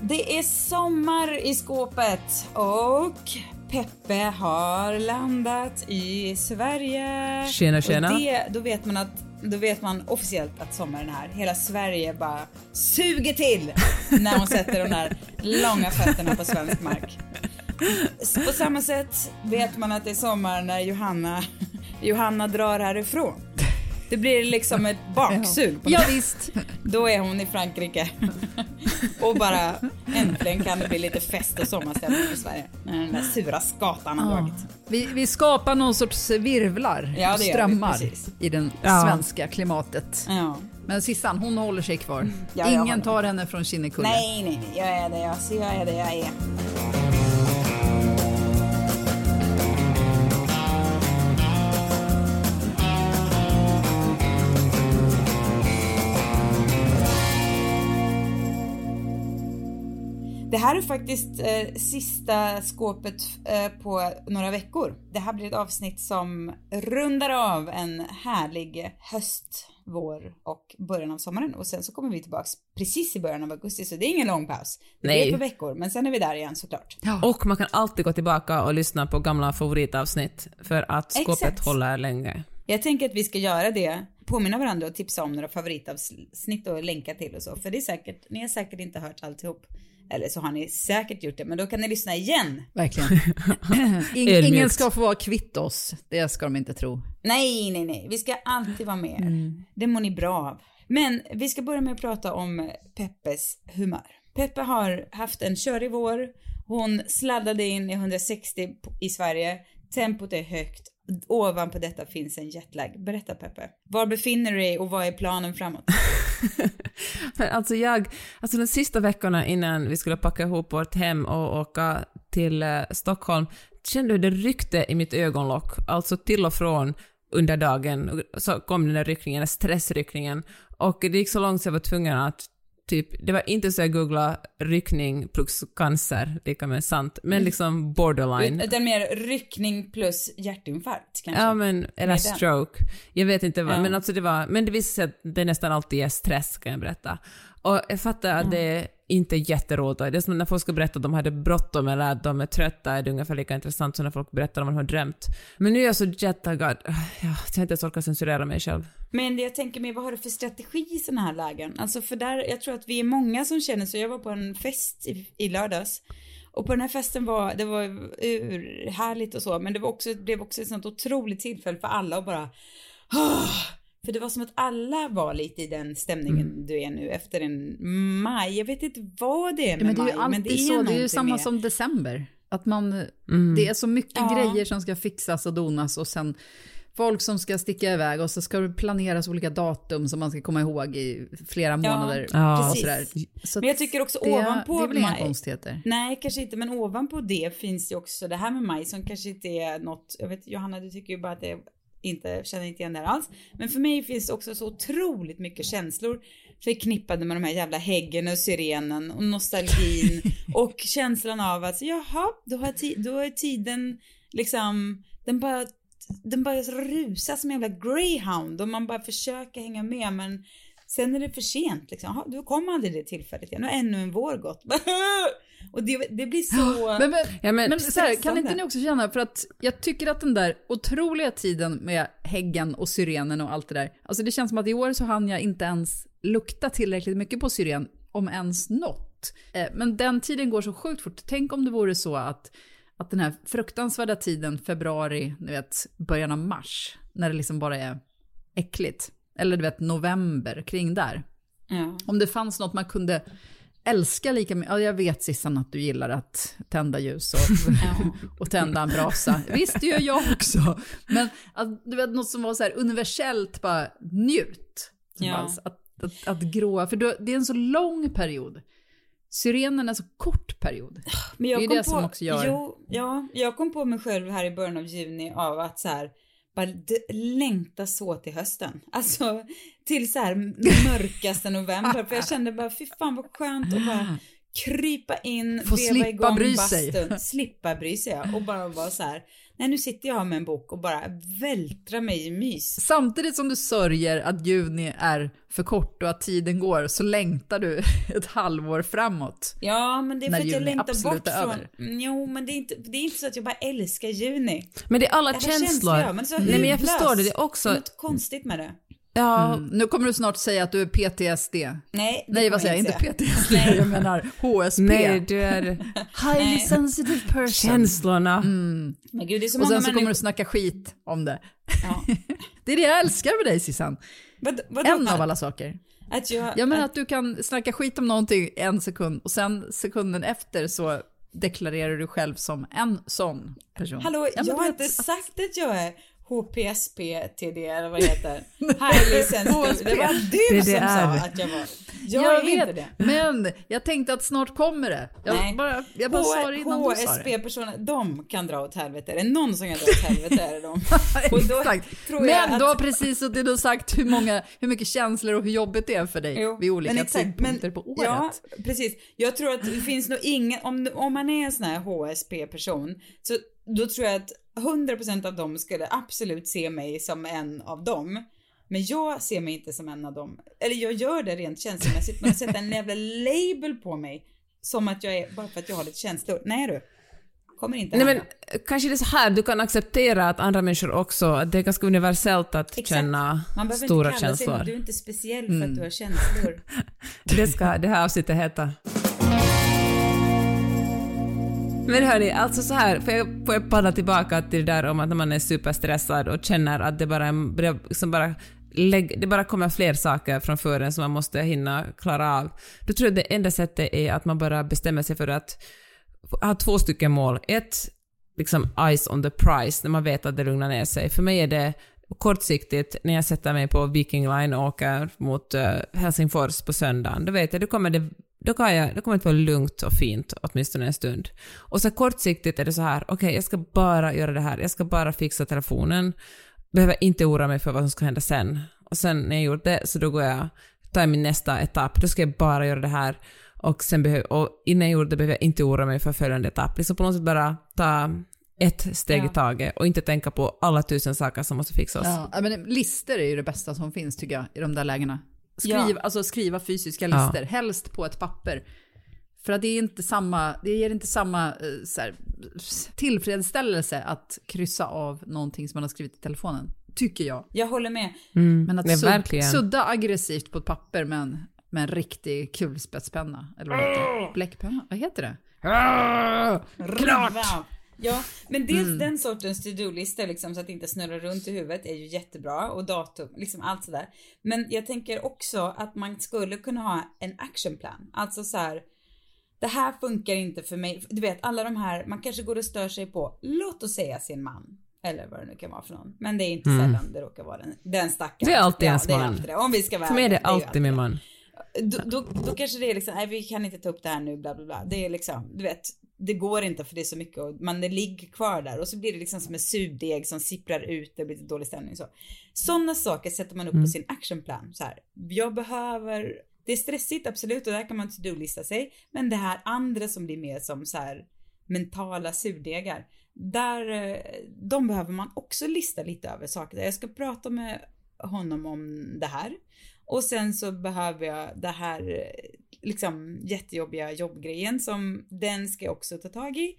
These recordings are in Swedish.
Det är sommar i skåpet och Peppe har landat i Sverige. Tjena, tjena. Och det, då vet man att då vet man officiellt att sommaren är här. Hela Sverige bara suger till när hon sätter de där långa fötterna på svensk mark. På samma sätt vet man att det är sommar när Johanna, Johanna drar härifrån. Det blir liksom ett baksug. På ja, visst. Då är hon i Frankrike. och bara äntligen kan det bli lite fest och sommarstämning i Sverige. När den där sura skatan har Ja. dragit. Vi, vi skapar någon sorts virvlar Ja, och vi, strömmar precis. i det Ja. svenska klimatet. Ja. Men Sissan, hon håller sig kvar. Ja, jag Ingen tar henne från Kinnekulle. Nej, nej, nej, jag är det jag, så jag är det jag är. Det här är faktiskt eh, sista skåpet eh, på några veckor. Det här blir ett avsnitt som rundar av en härlig höst, vår och början av sommaren. Och sen så kommer vi tillbaks precis i början av augusti, så det är ingen lång paus. Det Nej. blir på veckor, men sen är vi där igen såklart. Och man kan alltid gå tillbaka och lyssna på gamla favoritavsnitt för att skåpet Exakt. håller länge. Jag tänker att vi ska göra det, påminna varandra och tipsa om några favoritavsnitt och länka till och så. För det är säkert, ni har säkert inte hört alltihop. Eller så har ni säkert gjort det, men då kan ni lyssna igen. Verkligen. In, ingen ska få vara kvitt oss. Det ska de inte tro. Nej, nej, nej. Vi ska alltid vara med er. Det mår ni bra av. Men vi ska börja med att prata om Peppes humör. Peppe har haft en körig vår. Hon sladdade in i 160 i Sverige. Tempot är högt. Ovanpå detta finns en jetlag. Berätta Peppe. Var befinner du dig och vad är planen framåt? Men alltså jag, alltså de sista veckorna innan vi skulle packa ihop vårt hem och åka till eh, Stockholm, kände hur det ryckte i mitt ögonlock, alltså till och från under dagen, så kom den där ryckningen, den stressryckningen, och det gick så långt så jag var tvungen att typ, det var inte så jag googlade ryckning plus cancer, lika med sant, men liksom borderline. Utan mer ryckning plus hjärtinfarkt kanske? Ja men, eller den. stroke. Jag vet inte vad, Ja. men alltså det var, men det visade sig att det nästan alltid är stress kan jag berätta. Och jag fattar att det är inte jätteroligt. Det är som när folk ska berätta att de hade bråttom eller att de är trötta, är det ungefär lika intressant som när folk berättar om vad de har drömt. Men nu är jag så jettaggad, ah, jag har inte ens orkat censurera mig själv. Men jag tänker mig, vad har du för strategi i sådana här lägen? Alltså för där, jag tror att vi är många som känner så. Jag var på en fest i, i lördags. Och på den här festen var, det var ur, härligt och så, men det var också, det blev också ett sånt otroligt tillfälle för alla att bara, "Ah." För det var som att alla var lite i den stämningen du är nu efter en maj. Jag vet inte vad det är Ja, med men det är maj, men det är så. Det är ju samma med- som december. Att man, Mm. det är så mycket Ja. grejer som ska fixas och donas och sen folk som ska sticka iväg och så ska det planeras olika datum som man ska komma ihåg i flera månader. Ja, och precis. sådär. Så Men jag tycker också det, ovanpå Det är inga maj- konstigheter. Nej, kanske inte, men ovanpå det finns ju också det här med maj som kanske inte är något, jag vet Johanna du tycker ju bara att det inte, känner inte igen det här alls. Men för mig finns det också så otroligt mycket känslor förknippade med de här jävla häggen och syrenen och nostalgin och känslan av att jaha, då har, ti- då är tiden liksom, den bara den bara rusar som en jävla greyhound och man bara försöker hänga med men sen är det för sent liksom. Jaha, då kommer aldrig det tillfället igen och ännu en vår gått. och det, det blir så... Men, men, Ja, men- men så här, kan inte ni också känna, för att jag tycker att den där otroliga tiden med häggen och syrenen och allt det där, alltså det känns som att i år så hann jag inte ens lukta tillräckligt mycket på syren, om ens något. Eh, Men den tiden går så sjukt fort. Tänk om det vore så att, att den här fruktansvärda tiden, februari, ni vet, början av mars, när det liksom bara är äckligt. Eller du vet, november, kring där. ja. Om det fanns något man kunde älska lika mycket. Ja, jag vet Sissan att du gillar att tända ljus och, och tända en brasa. Visst, det gör jag också. Men att, du vet något som var så här universellt, bara njut. Ja. fanns. Att att, att gråa, för det är en så lång period. Syrenen är så kort period. Men jag Det är kom det på, som också gör- Jo, ja, jag kom på mig själv här i början av juni av att så här, bara d- längta så till hösten. Alltså till så här mörkaste november. För jag kände bara, fy fan vad skönt att bara krypa in, Få veva slippa igång bry sig. bastun, slippa bry sig och bara vara så här, nej nu sitter jag med en bok och bara vältrar mig i mys. Samtidigt som du sörjer att juni är för kort och att tiden går så längtar du ett halvår framåt. Ja, men det är för att jag längtar bort från... över. Mm, Jo, men det är, inte, det är inte så att jag bara älskar juni. Men det är alla det känslor. det, men så Nej men jag förstår det, det är Det är också, något konstigt med det. Ja, Mm. Nu kommer du snart säga att du är PTSD. Nej, Nej, vad säger jag? Inte. PTSD, Nej. jag menar HSP. nej du är Highly Nej. sensitive person. känslorna. Men gud, det är så Och sen så kommer du snacka skit om det. Ja. Det är det jag älskar med dig Sissan. Vad, vadå? En av alla saker. Att jag... Jag menar att du kan snacka skit om någonting en sekund och sen sekunden efter så deklarerar du själv som en sån person. Hallå, jag du har inte sagt att jag är HPSP-TD eller vad det heter. Highly sensitive. Det var du som sa att jag var. Jag, Jag, är inte vet, det. men jag tänkte att snart kommer det. Jag Nej. bara, jag bara sa det innan du sa det. HSP-personer, de kan dra åt helvete. Är det någon som kan dra åt helvete är det de. Och då Exakt. tror jag Men att- du har precis suttit och sagt hur, många, hur mycket känslor och hur jobbigt det är för dig Jo, vid olika men exakt, tidpunkter men- på året. Ja, precis. Jag tror att det finns nog ingen, om, om man är en sån här HSP-person, så då tror jag att 100% av dem skulle absolut se mig som en av dem. Men jag ser mig inte som en av dem. Eller jag gör det rent känslomässigt, men att sätta en jävla label på mig som att jag är, bara för att jag har lite känslor. Nej du. Kommer inte Nej hända. men kanske det är så här, du kan acceptera att andra människor också, att det är ganska universellt att Exakt. känna Man behöver stora inte kalla sig. Du är inte speciell för att du har känslor. Det ska det här avsnittet heta. Men hörni, alltså så här, får jag, får jag paddla tillbaka till det där om att när man är superstressad och känner att det bara, liksom bara lägg, det bara kommer fler saker framför en som man måste hinna klara av. Då tror jag det enda sättet är att man bara bestämmer sig för att ha två stycken mål. Ett, liksom eyes on the prize, när man vet att det lugnar ner sig. För mig är det kortsiktigt när jag sätter mig på Viking Line och åker mot eh, Helsingfors på söndagen. Då vet jag, då kommer det då, kan jag, då kommer det att vara lugnt och fint åtminstone en stund. Och så kortsiktigt är det så här, okej, jag ska bara göra det här, jag ska bara fixa telefonen, behöver inte oroa mig för vad som ska hända sen. Och sen när jag gjort det, så då går jag, tar jag min nästa etapp, då ska jag bara göra det här. Och, sen behöver, och innan jag gjorde det behöver jag inte oroa mig för följande etapp. Liksom på något sätt bara ta ett steg Ja. i taget och inte tänka på alla tusen saker som måste fixas. Ja, men lister är ju det bästa som finns tycker jag i de där lägena. Skriv, Ja. Alltså skriva fysiska Ja. lister, helst på ett papper. För att det är inte samma, det ger inte samma eh, så här, tillfredsställelse att kryssa av någonting som man har skrivit i telefonen. Tycker jag. Jag håller med. Men att sud, verkligen. sudda aggressivt på ett papper med en, med en riktig kulspetspenna. Eller vad heter det? Bläckpenna? Vad heter det? Klart! Ja, men dels Mm. den sortens to-do-listor liksom så att det inte snurrar runt i huvudet är ju jättebra och datum, liksom allt sådär. Men jag tänker också att man skulle kunna ha en actionplan. Alltså så här. Det här funkar inte för mig. Du vet alla de här, man kanske går och stör sig på, låt oss säga sin man. Eller vad det nu kan vara för någon. Men det är inte sällan det råkar vara den, den stackaren. Mm. Det är alltid ja, ens det man. det. Om vi ska vara För mig är det ju alltid min man. då, då, då kanske det är liksom, nej vi kan inte ta upp det här nu, bla bla bla. Det är liksom, du vet, det går inte för det är så mycket och man ligger kvar där och så blir det liksom som en surdeg som sipprar ut, det blir lite dålig stämning så. Sådana saker sätter man upp på sin actionplan. Så här, jag behöver, det är stressigt absolut och där kan man to-do-lista sig, men det här andra som blir mer som så här mentala surdegar, där, eh, de behöver man också lista lite över saker. Jag ska prata med honom om det här. Och sen så behöver jag det här eh, liksom jättejobbiga jobbgrejen som den ska jag också ta tag i.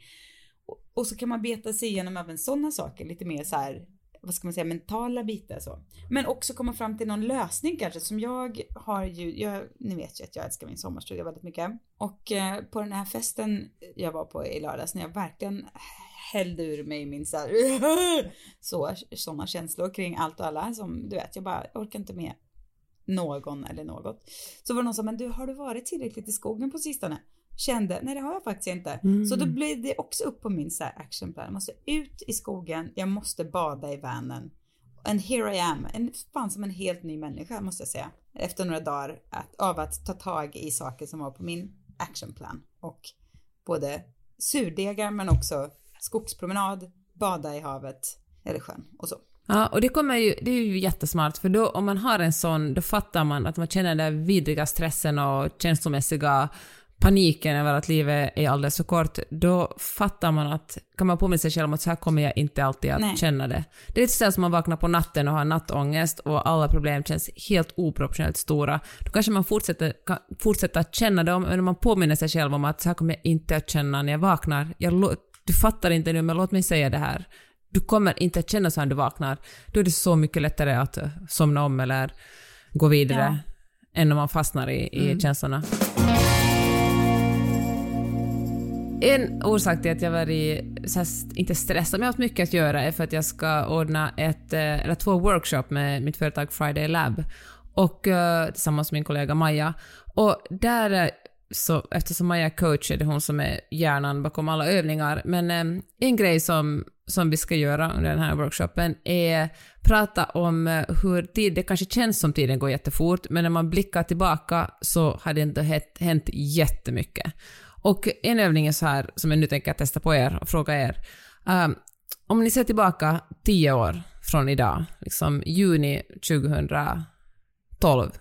Och, och så kan man beta sig igenom även sådana saker, lite mer så här, vad ska man säga, mentala bitar så. Men också komma fram till någon lösning kanske som jag har ju, jag, ni vet ju att jag älskar min sommarstuga väldigt mycket. Och eh, på den här festen jag var på i lördags när jag verkligen hällde ur mig min så här, så, sådana känslor kring allt och alla som du vet, jag bara jag orkar inte med någon eller något. Så var det någon som, men du har du varit tillräckligt i skogen på sistone? Kände, nej det har jag faktiskt inte. Så då blev det också upp på min så här actionplan. Jag måste ut i skogen, jag måste bada i vanen. And here I am, en, fan som en helt ny människa måste jag säga. efter några dagar att, av att ta tag i saker som var på min actionplan. Och både surdegar men också skogspromenad, bada i havet eller sjön och så. Ja, och det kommer ju, det är ju jättesmart, för då om man har en sån, då fattar man att man känner den vidriga stressen och känslomässiga paniken över att livet är alldeles för kort, då fattar man att, kan man påminna sig själv om att så här kommer jag inte alltid att Nej. känna det. Det är lite sådär som man vaknar på natten och har nattångest och alla problem känns helt oproportionellt stora. Då kanske man fortsätter, kan fortsätta att känna dem, men om man påminner sig själv om att så här kommer jag inte att känna när jag vaknar. Jag, du fattar inte nu, men låt mig säga det här. Du kommer inte att känna så när du vaknar. Då är det så mycket lättare att eh, somna om eller gå vidare än om man fastnar i, i känslorna. En orsak till att jag varit, så här, inte stressad, men jag har haft mycket att göra är för att jag ska ordna ett, eh, eller två workshop med mitt företag Friday Lab och eh, tillsammans med min kollega Maja. Och där, så, eftersom Maja är coach är det hon som är hjärnan bakom alla övningar, men en grej som, som vi ska göra under den här workshopen är prata om eh, hur tid, det kanske känns som tiden går jättefort, men när man blickar tillbaka så har det inte hänt, jättemycket. Och en övning är så här, som jag nu tänker testa på er och fråga er. Um, om ni ser tillbaka tio år från idag, liksom juni 2012,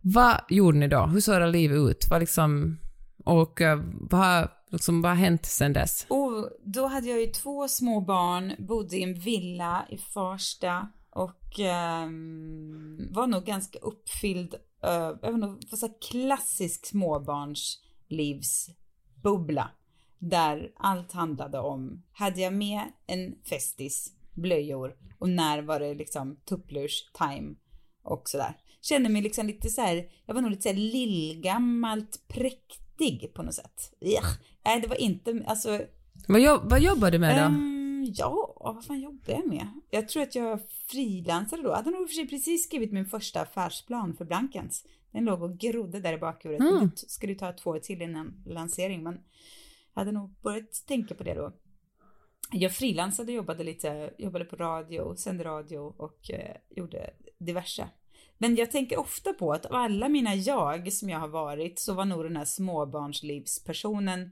vad gjorde ni då? Hur såg era liv ut? Vad liksom, och eh, vad, liksom, vad har hänt sedan dess? Och då hade jag ju två små barn, bodde i en villa i Farsta och eh, var nog ganska uppfylld, uh, jag var nog så här klassisk småbarnslivsbubbla. Där allt handlade om, hade jag med en festis, blöjor och när var det liksom tupplurs time och sådär. Kände mig liksom lite så här, jag var nog lite så här lillgammalt präktig på något sätt. Ugh. Nej, det var inte, alltså Vad, jobb, vad jobbar du med då? Ehm, ja, vad fan jobbade jag med? Jag tror att jag frilansade då. Jag hade nog för sig precis skrivit min första affärsplan för Blankens. Den låg och grodde där i bakhuvudet. Mm. Det skulle ta två år till innan lansering, men jag hade nog börjat tänka på det då. Jag frilansade, jobbade lite, jobbade på radio, sände radio och eh, gjorde diverse. Men jag tänker ofta på att av alla mina jag som jag har varit så var nog den här småbarnslivspersonen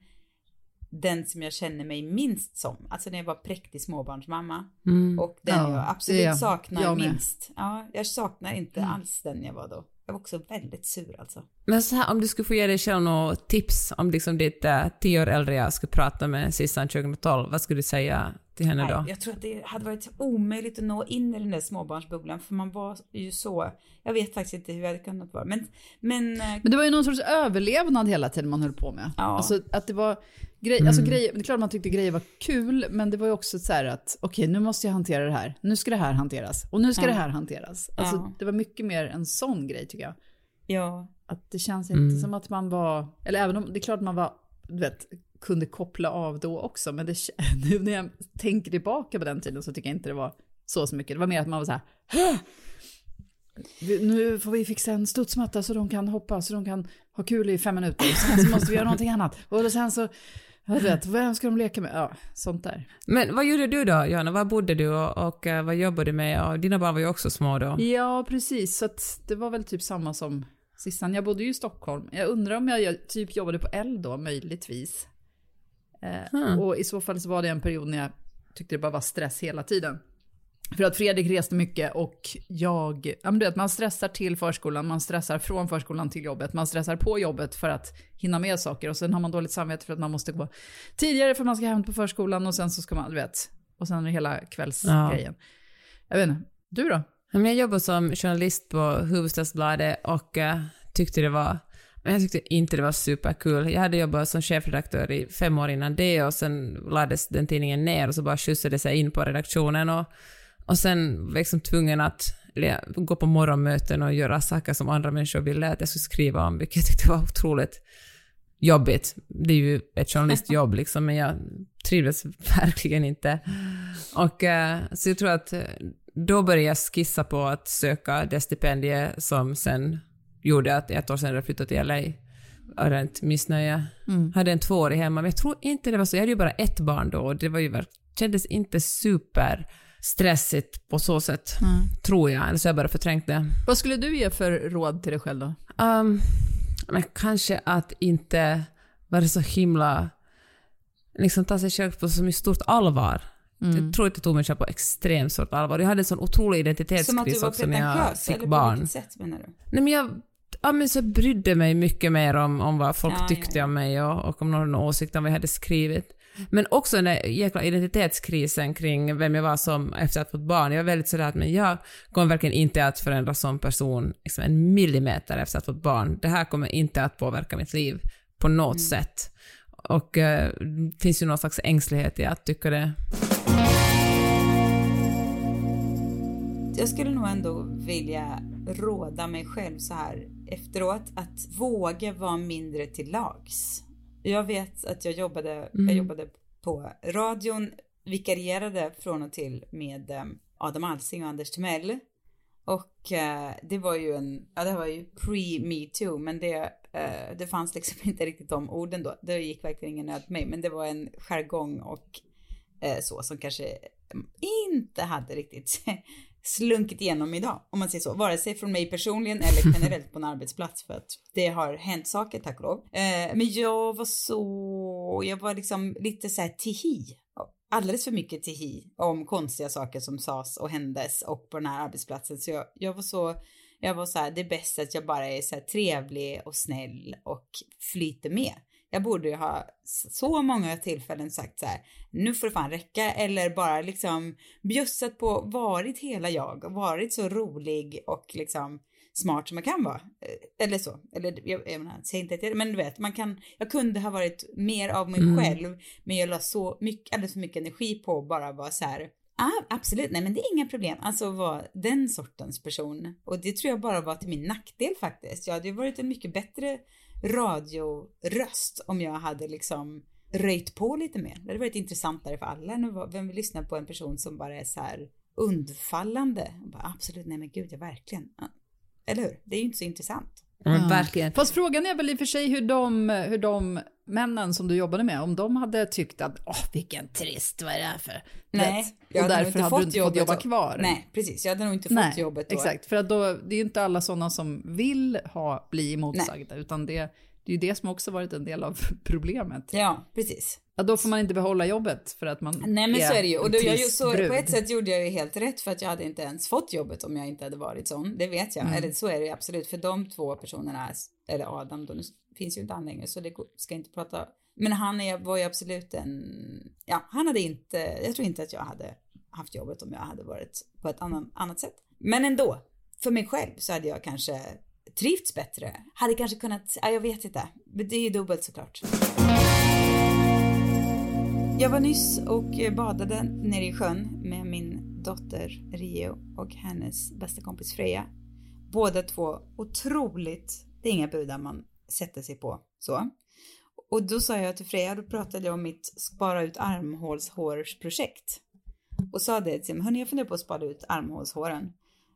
den som jag känner mig minst som. Alltså när jag var präktig småbarnsmamma. Mm. Och den Ja, jag absolut är saknar jag minst. Ja, jag saknar inte alls den jag var då. Jag var också väldigt sur alltså. Men så här, om du skulle få ge dig själv några tips om liksom ditt äh, tio år äldre jag skulle prata med Sissan 2012, vad skulle du säga till henne då? Nej, jag tror att det hade varit omöjligt att nå in i den där småbarnsbubblan för man var ju så, jag vet faktiskt inte hur jag hade kunnat vara. Men, men eh, Men det var ju någon sorts överlevnad hela tiden man höll på med. Ja. Alltså att det var grej, alltså grejer, det är klart man tyckte grejer var kul, men det var ju också så här att okej, nu måste jag hantera det här. Nu ska det här hanteras och nu ska Ja. det här hanteras. Alltså Ja. det var mycket mer en sån grej tycker jag. ja, Att det känns inte som att man var, eller även om det är klart man var, du vet, kunde koppla av då också, men det, nu när jag tänker tillbaka på den tiden så tycker jag inte det var så, så mycket. Det var mer att man var så här, "Hå! Vi- nu får vi fixa en studsmatta så de kan hoppa, så de kan ha kul i fem minuter. Sen så måste vi göra någonting annat. Och sen så, jag vet, vem ska de leka med? Ja, sånt där. Men vad gjorde du då, Johanna? Var bodde du och, och eh, vad jobbade du med? Och dina barn var ju också små då. Ja, precis. Så att det var väl typ samma som Sissan. Jag bodde ju i Stockholm. Jag undrar om jag jag typ jobbade på L då, möjligtvis. Hmm. Och i så fall så var det en period när jag tyckte det bara var stress hela tiden. För att Fredrik reste mycket och jag, ja men du vet man stressar till förskolan, man stressar från förskolan till jobbet, man stressar på jobbet för att hinna med saker och sen har man dåligt samvete för att man måste gå tidigare för att man ska hem på förskolan och sen så ska man, du vet, och sen är det hela kvällsgrejen. Jag vet inte, du då? Jag jobbade som journalist på Hufvudstadsbladet och eh, tyckte det var men jag tyckte inte det var superkul. Jag hade jobbat som chefredaktör i fem år innan det och sen lades den tidningen ner och så bara skjutsade sig in på redaktionen och, och sen var jag liksom tvungen att gå på morgonmöten och göra saker som andra människor ville att jag skulle skriva om, vilket jag tyckte var otroligt jobbigt. Det är ju ett journalistjobb liksom, men jag trivdes verkligen inte. Och eh, så jag tror att eh, då började jag skissa på att söka det stipendie som sen gjorde att ett år senare flyttade till LA. Av rent missnöje. Hade en tvåårig hemma, men jag tror inte det var så. Jag hade ju bara ett barn då och det var ju kändes inte super stressigt på så sätt. Mm. Tror jag, eller så har jag bara förträngt det. Vad skulle du ge för råd till dig själv då? Um, men kanske att inte vara så himla... Liksom ta sig själv på så mycket stort allvar. Mm. Jag tror att jag tog mig själv på extremt stort allvar. Jag hade en sån otrolig Som att du identitetskris var också när jag pretentiös, fick eller på barn. vilket sätt menar du? Nej men jag ja, men så brydde mig mycket mer om, om vad folk Ja, tyckte ja, ja. om mig och, och om någon åsikt om vad jag hade skrivit. Men också den där jäkla identitetskrisen kring vem jag var som efter att ha fått barn. Jag var väldigt sådär att men jag kommer verkligen inte att förändras som person liksom en millimeter efter att ha fått barn. Det här kommer inte att påverka mitt liv på något Mm. sätt. Och eh, det finns ju någon slags ängslighet i att tycka det. Jag skulle nog ändå vilja råda mig själv så här efteråt att våga vara mindre till lags. Jag vet att jag jobbade, jag jobbade på radion, vikarierade från och till med eh, Adam Alsing och Anders Timell. Och eh, det var ju en, ja det var ju pre-metoo, men det, eh, det fanns liksom inte riktigt de orden då. Det gick verkligen ingen nöd på mig, men det var en jargong och eh, så som kanske inte hade riktigt slunkit igenom idag, om man säger så. Vare sig från mig personligen eller generellt på en arbetsplats för att det har hänt saker tack och lov. Eh, men jag var så, jag var liksom lite så här tihi. Alldeles för mycket tihi om konstiga saker som sades och händes och på den här arbetsplatsen. Så jag, jag var så, jag var så här, det är bäst att jag bara är så här trevlig och snäll och flyter med. Jag borde ju ha så många tillfällen sagt så här, nu får det fan räcka, eller bara liksom bjussat på, varit hela jag, varit så rolig och liksom smart som man kan vara. Eh, Eller så, eller jag, jag menar, säg inte att jag, men du vet, man kan, jag kunde ha varit mer av mig själv, men jag la så mycket, alldeles för mycket energi på att bara vara så här, ah, absolut, nej men det är inga problem, alltså vara den sortens person. Och det tror jag bara var till min nackdel faktiskt. Jag hade ju varit en mycket bättre radioröst om jag hade liksom röjt på lite mer. Det hade varit intressantare för alla än vem vill lyssna på en person som bara är så här undfallande. Och bara, absolut, nej men gud, ja verkligen. Eller hur? Det är ju inte så intressant. Men verkligen. Fast frågan är väl i och för sig hur de, hur de männen som du jobbade med, om de hade tyckt att åh vilken trist, vad är det här för... Nej, och hade nog därför hade du inte fått jobba då. kvar. Nej, precis. Jag hade nog inte fått Nej, jobbet då. exakt. För att då, det är ju inte alla sådana som vill ha, bli emotsagda, utan det, det är ju det som också varit en del av problemet. Ja, precis. Ja, då får man inte behålla jobbet för att man Nej men så är det ju. Och då, jag, så, brud. på ett sätt gjorde jag ju helt rätt för att jag hade inte ens fått jobbet om jag inte hade varit sån. Det vet jag. Eller så är det ju absolut. För de två personerna, eller Adam då, nu finns ju inte han längre så det ska jag inte prata. Men han är, var ju absolut en, ja han hade inte, jag tror inte att jag hade haft jobbet om jag hade varit på ett annan, annat sätt. Men ändå, för mig själv så hade jag kanske trivts bättre. Hade kanske kunnat, ja, jag vet inte. Men det är ju dubbelt såklart. Jag var nyss och badade nere i sjön med min dotter Rio och hennes bästa kompis Freja. Båda två otroligt, det är inga budar man sätter sig på så. Och då sa jag till Freja, då pratade jag om mitt spara ut armhålshårsprojekt. Och sa det till henne, jag funderar på att spara ut armhålshåren.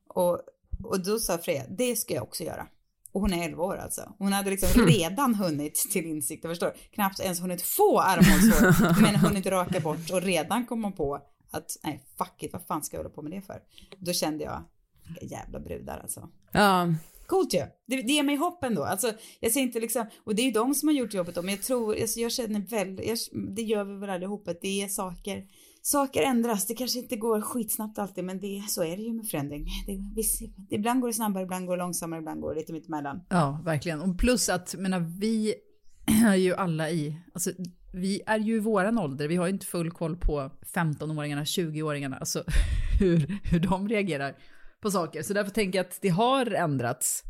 Och, och då sa Freja, det ska jag också göra. Och hon är 11 år alltså. Hon hade liksom redan hunnit till insikt, jag förstår. Knappt ens hunnit få armhålshår, men hunnit raka bort och redan komma på att nej, fuck it, vad fan ska jag hålla på med det för? Då kände jag, jävla brudar alltså. Ja, Coolt ju. Det, det ger mig hopp ändå. Alltså, jag ser inte liksom, och det är ju de som har gjort jobbet då, men jag tror, alltså, jag känner väl, jag, det gör vi väl allihop, att det är saker, saker ändras. Det kanske inte går skitsnabbt alltid, men det, så är det ju med förändring. Det, visst, ibland går det snabbare, ibland går det långsammare, ibland går det lite mittemellan. Ja, verkligen. Och plus att, menar, vi är ju alla i, alltså vi är ju i våran ålder, vi har ju inte full koll på 15-åringarna, 20-åringarna, alltså hur, hur de reagerar på saker. Så därför tänker jag att det har ändrats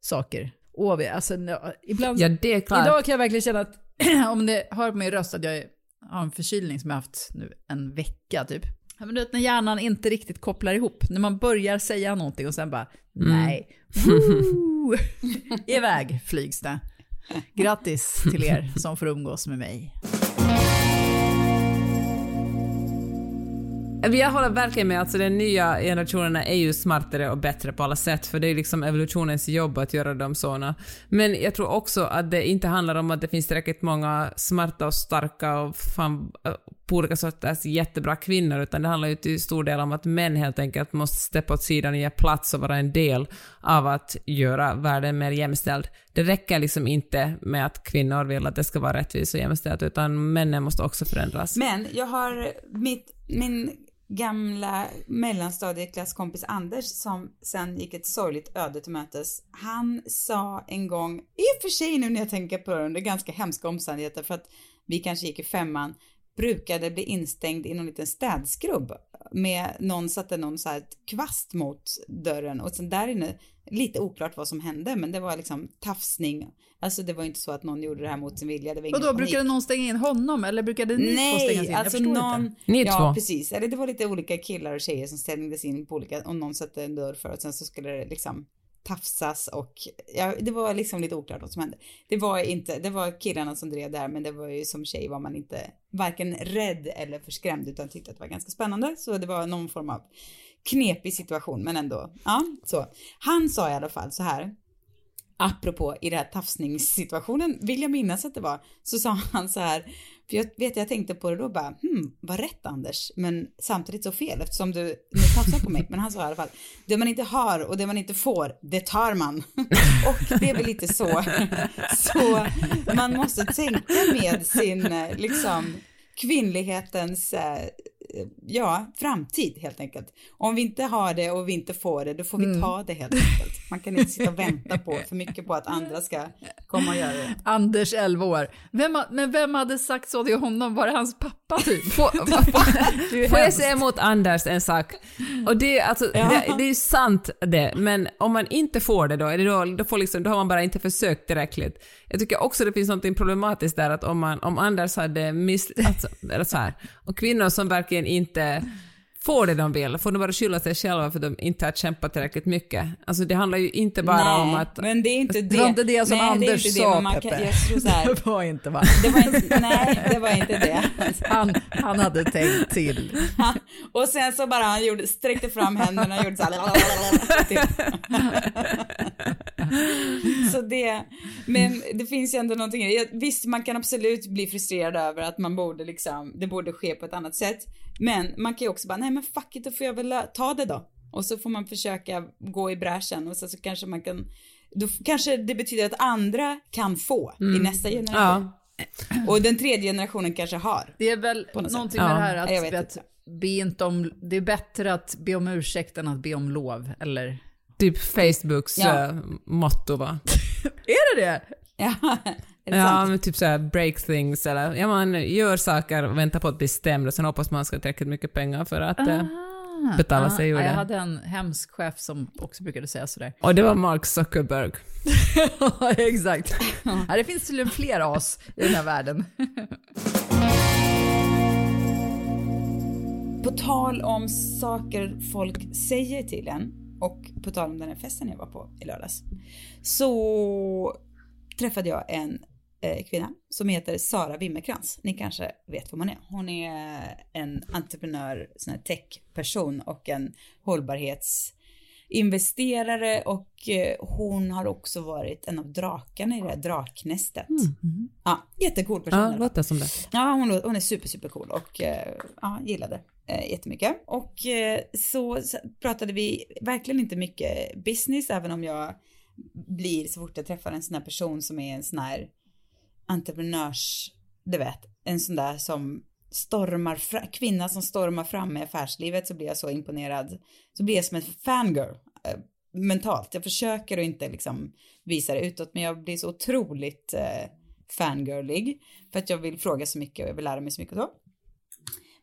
saker. Och alltså, ibland, ja det är klart. idag kan jag verkligen känna att, om det hör på min röst att jag är- har en förkylning som jag har haft nu en vecka typ. Ja, men du vet när hjärnan inte riktigt kopplar ihop, när man börjar säga någonting och sen bara nej, Woo! iväg flygs det. Grattis till er som får umgås med mig. Alltså, jag håller verkligen med, alltså den nya generationerna är ju smartare och bättre på alla sätt, för det är liksom evolutionens jobb att göra dem såna. Men jag tror också att det inte handlar om att det finns tillräckligt många smarta och starka och fan, äh, på olika sorters jättebra kvinnor, utan det handlar ju till stor del om att män helt enkelt måste steppa åt sidan och ge plats och vara en del av att göra världen mer jämställd. Det räcker liksom inte med att kvinnor vill att det ska vara rättvist och jämställt, utan männen måste också förändras. Men jag har mitt, min gamla mellanstadieklasskompis Anders som sen gick ett sorgligt öde till mötes. Han sa en gång, i och för sig nu när jag tänker på det under ganska hemska omständigheter för att vi kanske gick i femman, brukade bli instängd i någon liten städskrubb med någon satte någon så här kvast mot dörren och sen där inne, lite oklart vad som hände men det var liksom tafsning. Alltså det var inte så att någon gjorde det här mot sin vilja. Det var Och då brukade någon stänga in honom eller brukade ni Nej, två stängas in? alltså jag någon, inte. Ni ja, två. precis. Eller det var lite olika killar och tjejer som stängdes in på olika, och någon satte en dörr för och sen så skulle det liksom tafsas och ja, det var liksom lite oklart vad som hände. Det var inte, det var killarna som drev där men det var ju som tjej var man inte varken rädd eller förskrämd utan tyckte att det var ganska spännande så det var någon form av knepig situation men ändå, ja så. Han sa i alla fall så här apropå i den här tafsningssituationen, vill jag minnas att det var, så sa han så här, för jag vet jag tänkte på det då bara, hmm, vad rätt Anders, men samtidigt så fel eftersom du nu tafsar på mig, men han sa i alla fall, det man inte har och det man inte får, det tar man. och det är väl lite så, så man måste tänka med sin, eh, liksom, kvinnlighetens eh, ja, framtid helt enkelt. Om vi inte har det och vi inte får det, då får vi ta det helt enkelt. Man kan inte sitta och vänta på för mycket på att andra ska komma och göra det. Anders 11 år. Vem, men vem hade sagt så till honom? Var det hans pappa typ? Får, är får jag säga emot Anders en sak? Och det, alltså, det, det är ju sant det, men om man inte får det då, är det då, då, får liksom, då har man bara inte försökt tillräckligt. Jag tycker också det finns något problematiskt där att om, man, om Anders hade miss... Alltså, eller så här, och kvinnor som verkligen inte får det de vill, får de bara skylla sig själva för att de inte har kämpat tillräckligt mycket. Alltså det handlar ju inte bara Nej, om att... men det är inte det. Det var inte det som Nej, det är Anders inte det, sa, men man kan, Peppe. Jag tror så här, Det var inte va? det var inte, nej, det var inte det. Han, han hade tänkt till. Och sen så bara han gjorde, sträckte fram händerna och gjorde så här. typ. Så det, men det finns ju ändå någonting i det. Visst, man kan absolut bli frustrerad över att man borde liksom, det borde ske på ett annat sätt. Men man kan ju också bara, nej men fuck it, då får jag väl ta det då. Och så får man försöka gå i bräschen och så, så kanske man kan, då kanske det betyder att andra kan få i nästa generation. Ja, Och den tredje generationen kanske har. Det är väl något någonting med det Ja. här att, att be inte om, det är bättre att be om ursäkt än att be om lov, eller? Typ Facebooks Ja. eh, motto va? Är det det? Ja, det Ja, sant? men typ såhär break things eller ja, man gör saker och väntar på att bli stämd och sen hoppas man ska ha tillräckligt mycket pengar för att... eh, betala sig ur ja, det. Jag hade en hemsk chef som också brukade säga sådär. och det var Mark Zuckerberg. Ja, exakt. Ja, det finns tydligen fler as i den här världen. På tal om saker folk säger till en och på tal om den här festen jag var på i lördags så träffade jag en eh, kvinna som heter Sara Wimmerkrans. Ni kanske vet vem hon är. Hon är en entreprenör, sån här techperson och en hållbarhets hållbarhetsinvesterare och eh, hon har också varit en av drakarna i det här draknästet. Ja, jättecool person. Ja, låter som det. Ja, hon, hon är super, super cool och eh, ja, gillade eh, jättemycket. Och så, så pratade vi verkligen inte mycket business, även om jag blir så fort jag träffar en sån här person som är en sån här entreprenörs, du vet, en sån där som stormar fra, kvinna som stormar fram i affärslivet så blir jag så imponerad. Så blir jag som en fangirl eh, mentalt. Jag försöker att inte liksom visa det utåt, men jag blir så otroligt eh, fangirlig för att jag vill fråga så mycket och jag vill lära mig så mycket och så.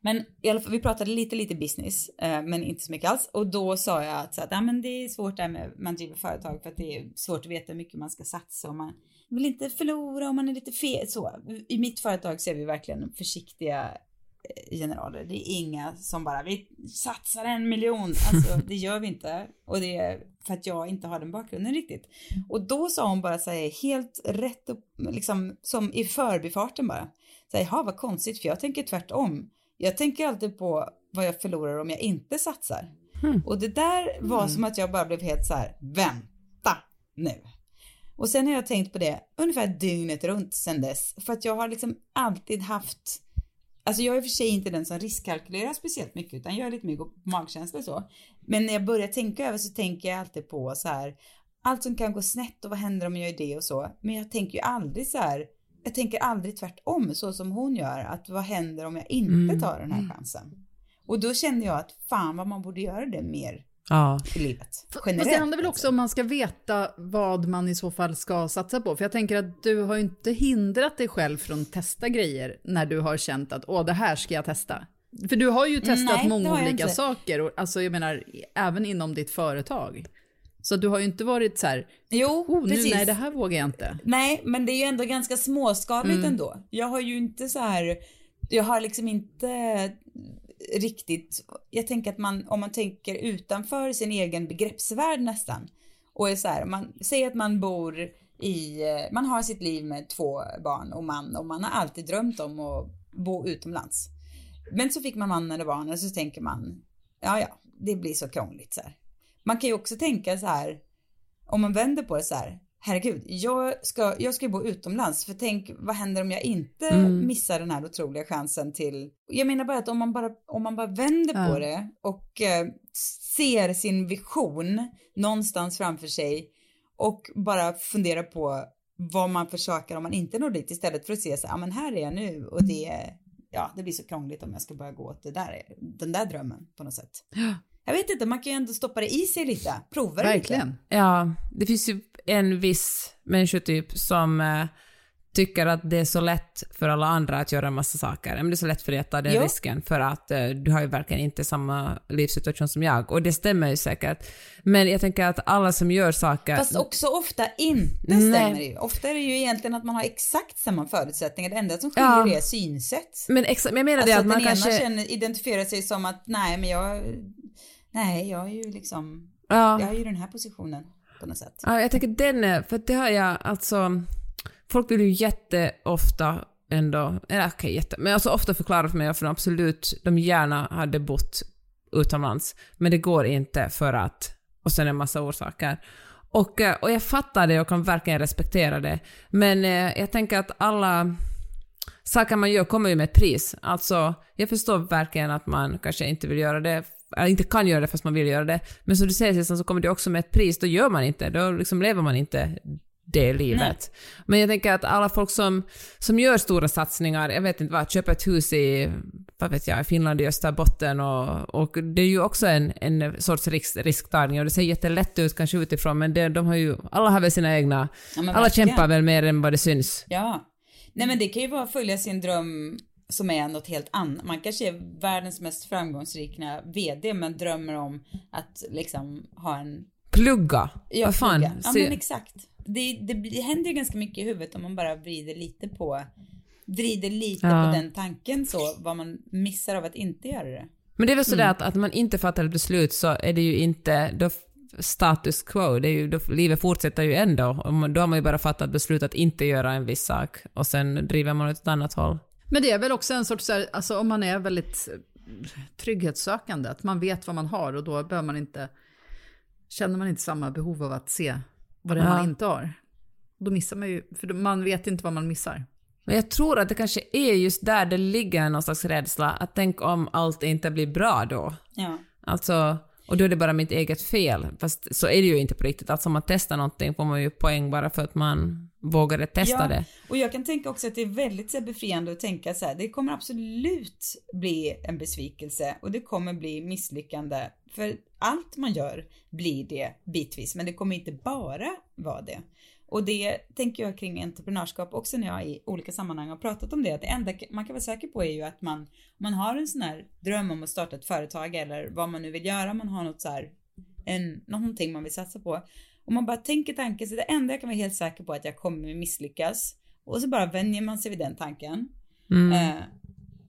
Men i alla fall, vi pratade lite, lite business, eh, men inte så mycket alls. Och då sa jag att, så att ja, men det är svårt det här med man driver företag för att det är svårt att veta hur mycket man ska satsa och man vill inte förlora om man är lite fel. Så, I mitt företag så är vi verkligen försiktiga eh, generaler. Det är inga som bara, vi satsar en miljon. Alltså det gör vi inte. Och det är för att jag inte har den bakgrunden riktigt. Och då sa hon bara så här, helt rätt upp, liksom som i förbifarten bara. Så här, jaha vad konstigt för jag tänker tvärtom. Jag tänker alltid på vad jag förlorar om jag inte satsar. Och det där var som att jag bara blev helt så här, vänta nu. Och sen har jag tänkt på det ungefär dygnet runt sen dess. För att jag har liksom alltid haft alltså jag är för sig inte den som riskkalkylerar speciellt mycket utan jag är lite mycket på magkänsla och så. Men när jag börjar tänka över så tänker jag alltid på så här, allt som kan gå snett och vad händer om jag gör det och så. Men jag tänker ju aldrig så här, jag tänker aldrig tvärtom så som hon gör, att vad händer om jag inte Mm. tar den här chansen? Och då kände jag att fan vad man borde göra det mer Ja. i livet. Fast Generellt. det handlar väl alltså. också om man ska veta vad man i så fall ska satsa på. För jag tänker att du har ju inte hindrat dig själv från att testa grejer när du har känt att åh, det här ska jag testa. För du har ju testat Nej, många olika inte. saker, och, alltså jag menar även inom ditt företag. Så du har ju inte varit så här, Jo, oh, nu, precis. nej det här vågar jag inte. Nej, men det är ju ändå ganska småskaligt Mm. ändå. Jag har ju inte så här, jag har liksom inte riktigt, jag tänker att man, om man tänker utanför sin egen begreppsvärld nästan, och är så här, man säger att man bor i, eh, man har sitt liv med två barn och man, och man har alltid drömt om att bo utomlands. Men så fick man mannen och barnen och så tänker man, ja ja, det blir så krångligt så här. Man kan ju också tänka så här, om man vänder på det så här, herregud, jag ska, jag ska ju bo utomlands, för tänk vad händer om jag inte Mm. missar den här otroliga chansen till, jag menar bara att om man bara, om man bara vänder Ja. på det och eh, ser sin vision någonstans framför sig och bara funderar på vad man försöker om man inte når dit istället för att se så ja men här är jag nu och det, ja det blir så krångligt om jag ska börja gå åt det där, den där drömmen på något sätt. Jag vet inte, man kan ju ändå stoppa det i sig lite, prova det lite. Verkligen. Ja, det finns ju en viss människotyp som eh, tycker att det är så lätt för alla andra att göra en massa saker. Men det är så lätt för dig att ta den Jo. risken för att eh, du har ju verkligen inte samma livssituation som jag. Och det stämmer ju säkert. Men jag tänker att alla som gör saker... Fast också ofta inte Nej. stämmer det ju. Ofta är det ju egentligen att man har exakt samma förutsättningar. Det enda som skiljer Ja. är synsätt. Men, exa- men jag menar Alltså det att att man den kanske... ena känner, identifierar sig som att nej men jag, nej jag är ju liksom, Ja. jag är ju den här positionen på något sätt. Ja, jag tänker den är, för det har jag alltså, folk vill ju jätteofta ändå, eller okej jätte, men alltså ofta förklara för mig varför de absolut, de gärna hade bott utomlands, men det går inte för att, och sen en massa orsaker. Och, eh, och jag fattar det och kan verkligen respektera det, men eh, jag tänker att alla saker man gör kommer ju med ett pris. Alltså, jag förstår verkligen att man kanske inte vill göra det, inte kan göra det fast man vill göra det. Men som du säger så kommer det också med ett pris. Då gör man inte, då liksom lever man inte det livet. Men jag tänker att alla folk som, som gör stora satsningar, jag vet inte vad, köper ett hus i, vad vet jag, Finland, i Österbotten och, och det är ju också en, en sorts risk, risktagning och det ser jättelätt ut kanske utifrån men det, de har ju, alla har väl sina egna, Ja, alla verkligen. kämpar väl mer än vad det syns. Ja. Nej men det kan ju vara att följa sin dröm som är något helt annat. Man kanske är världens mest framgångsrika VD men drömmer om att liksom ha en Plugga! Ja, vad fan? plugga. Ja men exakt. Det, det, det händer ju ganska mycket i huvudet om man bara vrider lite på, vrider lite Ja. på den tanken så, vad man missar av att inte göra det. Men det är väl sådär Mm. att, att man inte fattar ett beslut så är det ju inte då status quo, det är ju, då, livet fortsätter ju ändå. Och man- Då har man ju bara fattat beslut att inte göra en viss sak och sen driver man åt ett annat håll. Men det är väl också en sorts, så här, alltså om man är väldigt eh, trygghetssökande, att man vet vad man har och då behöver man inte, känner man inte samma behov av att se vad det är Ja. man inte har. Då missar man ju, för man vet inte vad man missar. Men jag tror att det kanske är just där det ligger någon slags rädsla, att tänk om allt inte blir bra då. Ja. Alltså, och då är det bara mitt eget fel. Fast så är det ju inte på riktigt. Alltså om man testar någonting får man ju poäng bara för att man vågade testa ja. det. Och jag kan tänka också att det är väldigt så här, befriande att tänka så här, det kommer absolut bli en besvikelse och det kommer bli misslyckande. För allt man gör blir det bitvis, men det kommer inte bara vara det. Och det tänker jag kring entreprenörskap också när jag i olika sammanhang har pratat om det. Att det enda man kan vara säker på är ju att man, man har en sån här dröm om att starta ett företag eller vad man nu vill göra, man har något så här, en, någonting man vill satsa på. Om man bara tänker tanken, så det enda jag kan vara helt säker på är att jag kommer misslyckas. Och så bara vänjer man sig vid den tanken. Mm. Eh,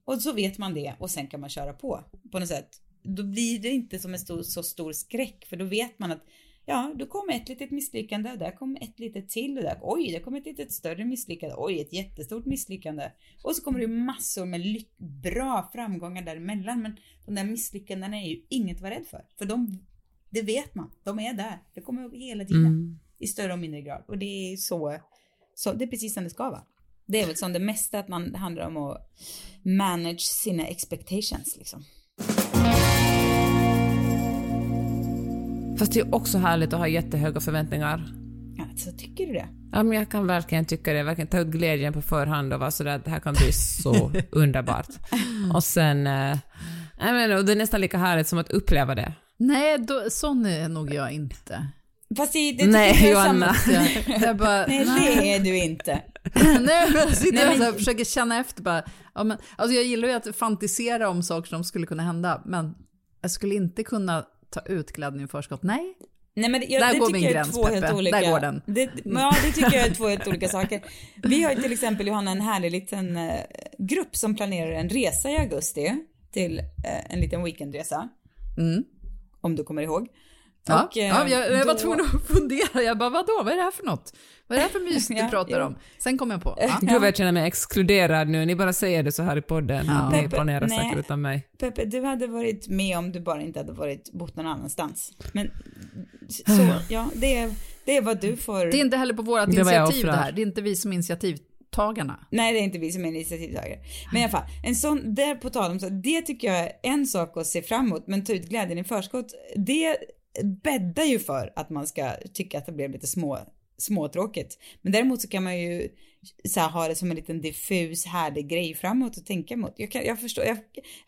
och så vet man det och sen kan man köra på på något sätt. Då blir det inte som en stor, så stor skräck för då vet man att ja, då kommer ett litet misslyckande och där kommer ett litet till och där, oj, det kommer ett litet större misslyckande, oj, ett jättestort misslyckande. Och så kommer det massor med lyck- bra framgångar däremellan, men de där misslyckandena är ju inget att vara rädd för, för de, det vet man, de är där, det kommer hela tiden Mm. i större och mindre grad och det är så, så det är precis som det ska vara. Det är väl som det mesta att man det handlar om att manage sina expectations liksom. Fast det är också härligt att ha jättehöga förväntningar. Alltså, tycker du det? Ja, men jag kan verkligen tycka det. Verkligen ta ut glädjen på förhand och vara sådär att det här kan bli så underbart. Och sen... Jag menar, och det är nästan lika härligt som att uppleva det. Nej, då, sån är nog jag inte. Fast det, det Nej, jag är Johanna. samma- Jag, jag bara, Nej, det är du inte. Nej, men jag sitter Nej, och men- här, försöker känna efter bara. Ja, men, alltså jag gillar ju att fantisera om saker som skulle kunna hända, men jag skulle inte kunna ta ut glädjen i förskott. Nej. Nej, men jag, Där det går min gräns, två Peppe. helt olika. Där går den. Det, ja, det tycker jag är två helt olika saker. Vi har ju till exempel, Johanna, en härlig liten eh, grupp som planerar en resa i augusti till eh, en liten weekendresa. Mm. Om du kommer ihåg. Ja, Och, ja, jag, jag var då- tvungen att fundera. Jag bara, vadå, vad är det här för något? Vad är det här för mys du Ja, pratar jo. om? Sen kom jag på. Ja. Gud vad jag känner mig exkluderad nu. Ni bara säger det så här i podden. Ja. Ni Peppe, planerar nej. säkert utan mig. Peppe, du hade varit med om du bara inte hade varit bott någon annanstans. Men så, ja, det är, det är vad du får. Det är inte heller på vårt Det var jag initiativ det här. Det är inte vi som är initiativtagarna. Nej, det är inte vi som är initiativtagare. Men i alla fall, en sån, där på tal om så, det tycker jag är en sak att se fram emot, men ta ut glädjen i förskott, det bäddar ju för att man ska tycka att det blev lite små, småtråkigt. Men däremot så kan man ju så här, ha det som en liten diffus, härlig grej framåt och tänka emot. Jag kan, jag förstår, jag,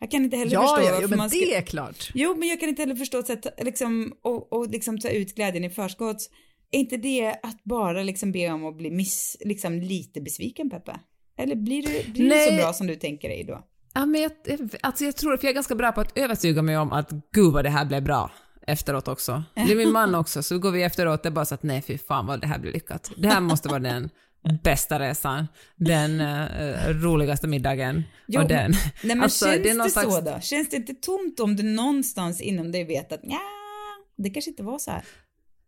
jag kan inte heller Ja, förstå ja, varför men man ska... det är klart. Jo, men jag kan inte heller förstå att liksom, och, och liksom ta ut glädjen i förskott. Är inte det att bara liksom be om att bli miss, liksom lite besviken, Peppe? Eller blir det, blir det så bra som du tänker dig då? Ja, men jag, alltså jag tror att jag är ganska bra på att övertyga mig om att gud vad det här blev bra efteråt också. Det är min man också, så går vi efteråt, det är bara så att nej fy fan vad det här blir lyckat. Det här måste vara den bästa resan, den eh, roligaste middagen Jo, och den. Nej, men Alltså, känns det det, någon så slags- då? Känns det inte tomt om du någonstans inom dig vet att ja, det kanske inte var så här?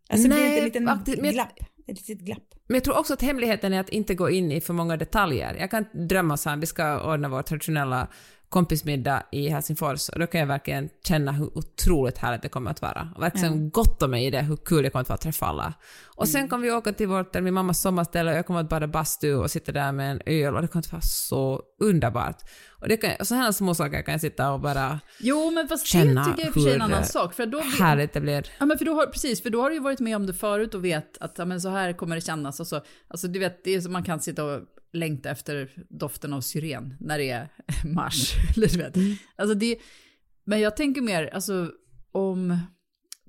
Alltså blir det Nej, inte en glapp? Ett litet glapp? Men jag tror också att hemligheten är att inte gå in i för många detaljer. Jag kan drömma så här, vi ska ordna vår traditionella kompismiddag i Helsingfors och då kan jag verkligen känna hur otroligt härligt det kommer att vara. Och verkligen gotta mig i det, hur kul det kommer att vara att träffa alla. Och sen kommer vi åka till vårt, min mammas sommarställe och jag kommer att bada bastu och sitta där med en öl och det kommer att vara så underbart. Och, det kan, och så här små saker kan jag sitta och bara Jo, men fast Känna det tycker jag och för sig är en annan sak. För då, härligt det blir. Ja, men för då har, precis, för då har du ju varit med om det förut och vet att ja, men så här kommer det kännas. Och så, alltså, du vet, det är som man kan sitta och längta efter doften av syren när det är mars. eller du vet. Alltså det, men jag tänker mer, alltså om...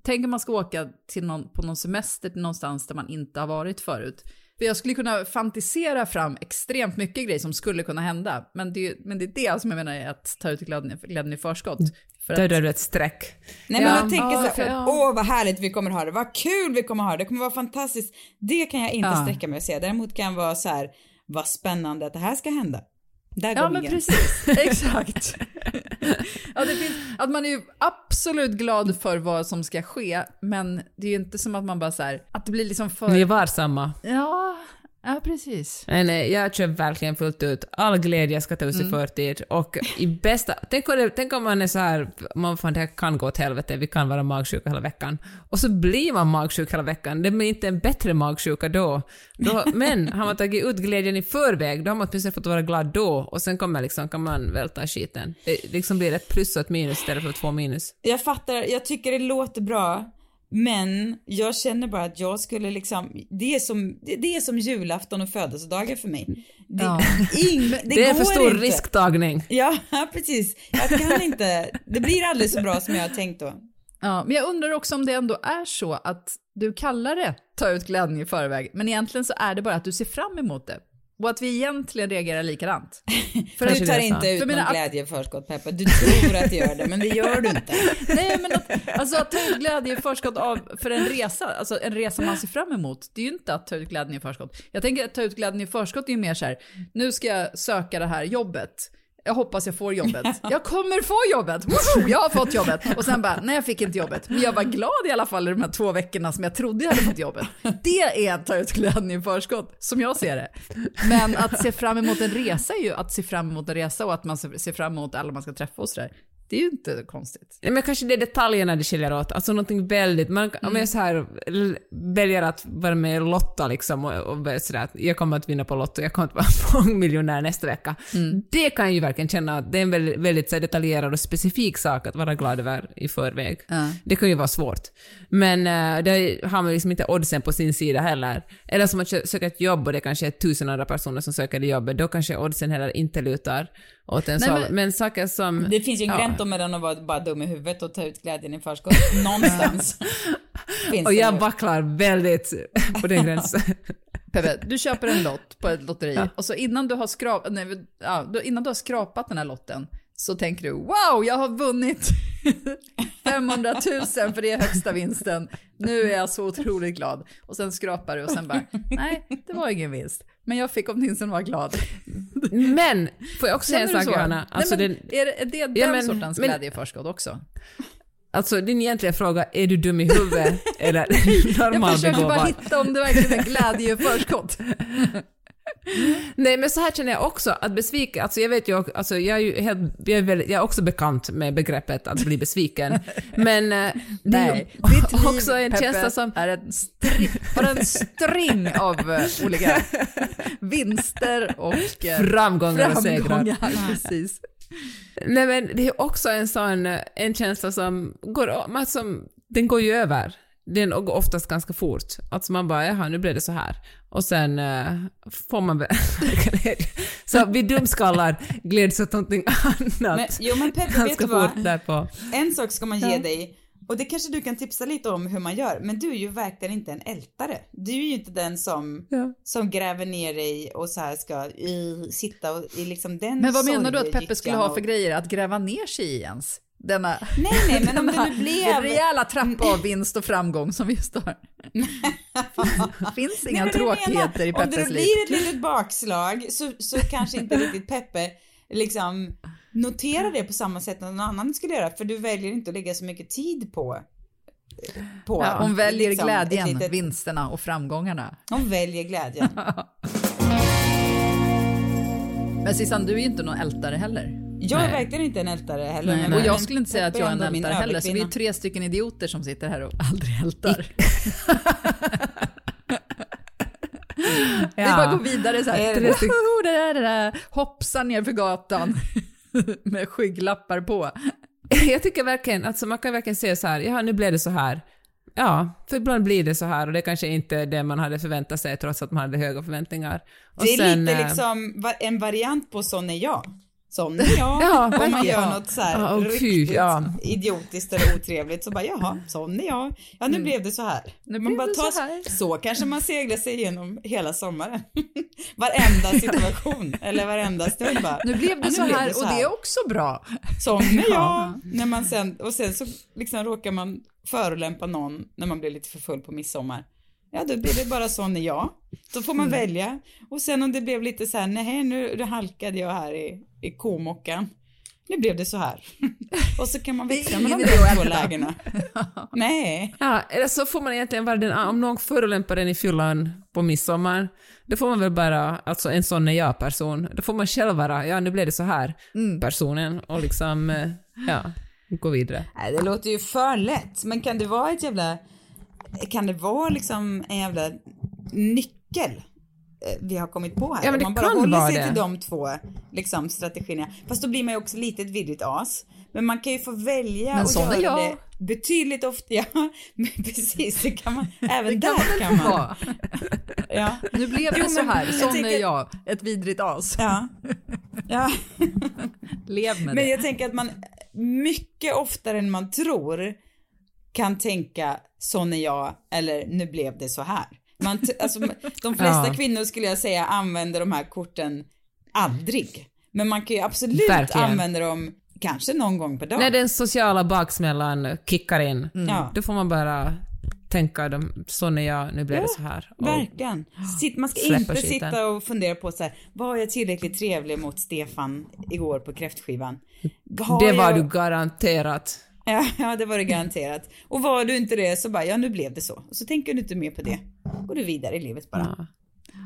Tänk om man ska åka till någon, på någon semester till någonstans där man inte har varit förut. För jag skulle kunna fantisera fram extremt mycket grejer som skulle kunna hända. Men det, är- men det är det som jag menar är att ta ut glädjen, i förskott. För att, Där är du ett streck. Nej Ja. men jag tänker Ja, så här, ja. åh vad härligt vi kommer ha det, vad kul vi kommer ha det, det kommer vara fantastiskt. Det kan jag inte Ja. sträcka mig och säga, däremot kan jag vara så här, vad spännande att det här ska hända. Där Ja går men min gräns. precis, exakt. ja, det finns, att man är ju absolut glad för vad som ska ske, men det är ju inte som att man bara så här, att det blir liksom för... Ni är varsamma. Ja, ja precis. Nej, nej, jag kör verkligen fullt ut. All glädje ska tas i förtid. Och i bästa... Tänk om, det, tänk om man är så här, man fan det här kan gå åt helvete, vi kan vara magsjuka hela veckan. Och så blir man magsjuk hela veckan. Det blir inte en bättre magsjuka då. då men har man tagit ut glädjen i förväg, då har man åtminstone fått vara glad då. Och sen kommer liksom, kan man välta skiten. Det liksom blir ett plus och ett minus istället för två minus. Jag fattar, jag tycker det låter bra. Men jag känner bara att jag skulle liksom, det är som, det är som julafton och födelsedagar för mig. Det, Ja. ing, det, Det, är för stor inte. risktagning. Ja, precis. Jag kan inte, det blir aldrig så bra som jag har tänkt då. Ja, men jag undrar också om det ändå är så att du kallar det ta ut glädjen i förväg, men egentligen så är det bara att du ser fram emot det. Och att vi egentligen reagerar likadant. För du tar inte ut För någon att- glädje i förskott Peppa. Du tror att du gör det, men det gör du inte. Nej, men att, alltså att ta ut glädje i förskott av, för en resa, alltså en resa man ser fram emot, det är ju inte att ta ut glädjen i förskott. Jag tänker att ta ut glädjen i förskott är ju mer så här, nu ska jag söka det här jobbet. Jag hoppas jag får jobbet. Jag kommer få jobbet! Woho! Jag har fått jobbet! Och sen bara, nej jag fick inte jobbet. Men jag var glad i alla fall i de här två veckorna som jag trodde jag hade fått jobbet. Det är att ta ut glädjen i förskott, som jag ser det. Men att se fram emot en resa är ju att se fram emot en resa och att man ser fram emot alla man ska träffa och sådär. Det är ju inte konstigt. Ja, men kanske det är detaljerna det skiljer åt, alltså någonting väldigt, man, om jag så här väljer att vara med i Lotta liksom och, och sådär att jag kommer att vinna på Lotto, jag kommer att vara mångmiljonär nästa vecka. Det kan jag ju verkligen känna att det är en väldigt, väldigt så här, detaljerad och specifik sak att vara glad över i förväg. Ja. Det kan ju vara svårt. Men uh, det har man liksom inte oddsen på sin sida heller. Eller som att sö- söka ett jobb och det kanske är tusen andra personer som söker det jobbet, då kanske oddsen heller inte lutar åt en Nej, men- Men, saker som... Det finns ju en Ja. gräns mellan att vara bara dum i huvudet och ta ut glädjen i förskott. Någonstans finns Och jag ju. vacklar väldigt på den gränsen. Peppe, du köper en lott på ett lotteri och så innan du har skrapat, nej, ja, innan du har skrapat den här lotten så tänker du wow, jag har vunnit 500 000 för det är högsta vinsten. Nu är jag så otroligt glad. Och sen skrapar du och sen bara, nej, det var ingen vinst. Men jag fick åtminstone vara glad. Men, får jag också säga en sak? Johanna? Alltså, nej, men, den, är det, är det den Ja, men- sortens men- glädje i förskott också? alltså din egentliga fråga, är du dum i huvudet eller Jag normal försöker bara hitta om det verkligen är glädje i förskott. Nej men så här känner jag också, att besviken, alltså jag vet ju, också- alltså jag är ju helt, jag är, väldigt, jag är också bekant med begreppet att bli besviken. Men eh, det är ju ditt liv, också en Peppe, känsla som, är en, stri, bara en string av eh, olika vinster och eh, framgångar och segrar. Precis. Nej men det är också en sån, en känsla som går, man som, den går ju över. Den går oftast ganska fort. Alltså man bara, jaha, nu blev det så här. Och sen eh, får man väl. Så vi dumskallar gläds åt någonting annat. Men, jo men Peppe, vet ganska du vad? därpå. En sak ska man ge dig och det kanske du kan tipsa lite om hur man gör, men du är ju verkligen inte en ältare. Du är ju inte den som, Ja. som gräver ner dig och så här ska i, sitta och i liksom den Men vad menar du att Peppe skulle ha för och- grejer att gräva ner sig i ens? Denna, Nej, nej, men om det nu blev... rejäla trappa av vinst och framgång som vi står. finns inga Nej, tråkigheter menar, i Om det Peppes liv. blir ett litet bakslag så, så kanske inte riktigt Peppe liksom noterar det på samma sätt som någon annan skulle göra, för du väljer inte att lägga så mycket tid på på Ja, hon väljer liksom, glädjen, litet- vinsterna och framgångarna. Hon väljer glädjen. Men Sissan, du är ju inte någon ältare heller. Jag är Nej. verkligen inte en ältare heller. men- och jag skulle inte säga att jag är en ältare heller, så vi är tre stycken idioter som sitter här och aldrig ältar. Vi bara går vidare så här. Är det. Oh, det där, det där. Hoppsar ner för gatan med skygglappar på. Jag tycker verkligen, alltså man kan verkligen säga så här, ja nu blev det så här. Ja, för ibland blir det så här och det kanske inte är det man hade förväntat sig trots att man hade höga förväntningar. Och Det är sen, lite eh, liksom en variant på sån är jag. Sån jag. Ja, Om man gör något så här Ja, och fy, riktigt ja. idiotiskt eller otrevligt så bara jaha, sån är jag. Ja, nu blev det så här. Mm. Nu man bara det tar, så här. så kanske man seglar sig igenom hela sommaren. varenda situation eller varenda stund bara. Nu blev det ja, så blev här och det är också bra. Sån är jag. När man sen, och sen så liksom råkar man förolämpa någon när man blir lite för full på midsommar. Ja, då blir det bara sån är jag. Då får man välja. Och sen om det blev lite så här, nej nu halkade jag här i, i komockan. Nu blev det så här. Och så kan man växla mellan de två lägena. Nej. Ja, eller så får man egentligen vara den, om någon förolämpar en i fyllan på midsommar, då får man väl bara, alltså en sån är jag-person, då får man själv vara, ja nu blev det så här, Mm. personen, och liksom, eh, ja, gå vidare. Nej, det låter ju för lätt. Men kan det vara ett jävla, kan det vara liksom en jävla nyckel eh, vi har kommit på här? Ja, men det man bara håller sig det. till de två liksom, strategierna. Fast då blir man ju också lite ett vidrigt as. Men man kan ju få välja Men och göra jag. det betydligt ofta. Ja, men precis, det kan man, även Det där kan man. vara. Ja. Nu blev det Jo, så men här, sån tänker- är jag, ett vidrigt as. Ja. ja. Lev med Men det. jag tänker att man mycket oftare än man tror kan tänka sån är jag eller nu blev det så här. Man alltså, de flesta Ja. kvinnor skulle jag säga använder de här korten aldrig. Men man kan ju absolut Verkligen. använda dem kanske någon gång per dag. När den sociala baksmällan kickar in, Ja. då får man bara tänka, de, sån är jag, nu blev det så här. Och, Verkligen. Sitt, man ska inte skiten. sitta och fundera på så här, var jag tillräckligt trevlig mot Stefan igår på kräftskivan? Har det var jag... du garanterat. Ja, ja, det var det garanterat. Och var du inte det så bara, ja nu blev det så. Och så tänker du inte mer på det. Går du vidare i livet bara.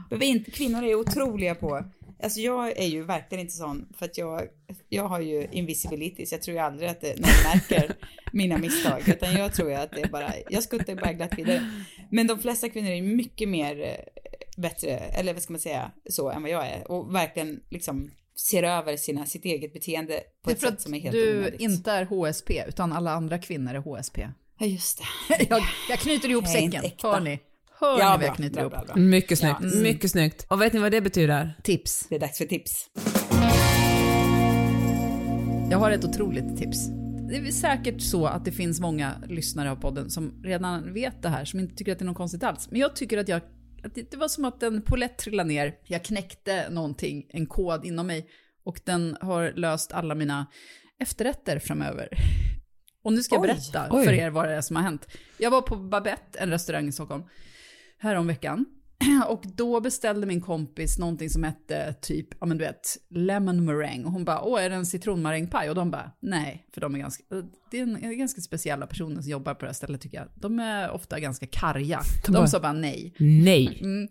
Ja. Inte, kvinnor är otroliga på Alltså jag är ju verkligen inte sån för att jag, jag har ju invisibility så jag tror ju aldrig att det, någon märker mina misstag utan jag tror ju att det är bara, jag skuttar bara glatt vidare. Men de flesta kvinnor är mycket mer eh, bättre, eller vad ska man säga, så än vad jag är och verkligen liksom ser över sina, sitt eget beteende på ett sätt som är helt du onödigt. inte är HSP, utan alla andra kvinnor är HSP. Ja just det. Jag, jag knyter ihop Jag säcken. Hör ni? Hör Ja, ni vad jag knyter bra, ihop? bra, bra. Mycket snyggt, Ja. mycket snyggt. Och vet ni vad det betyder? Tips. Det är dags för tips. Jag har ett otroligt tips. Det är säkert så att det finns många lyssnare av podden som redan vet det här, som inte tycker att det är något konstigt alls. Men jag tycker att jag det, det var som att en polett trillade ner. Jag knäckte någonting, en kod inom mig och den har löst alla mina efterrätter framöver. Och nu ska jag Oj. berätta Oj. för er vad det är som har hänt. Jag var på Babette, en restaurang i Stockholm, härom veckan. Och då beställde min kompis någonting som hette typ, ja men du vet, lemon meringue. Och hon bara, åh är det en citronmarängpaj? Och de bara, nej, för de är ganska, det är en, ganska speciella personer som jobbar på det här stället tycker jag. De är ofta ganska karga. De, bara- sa bara nej. Nej. Mm.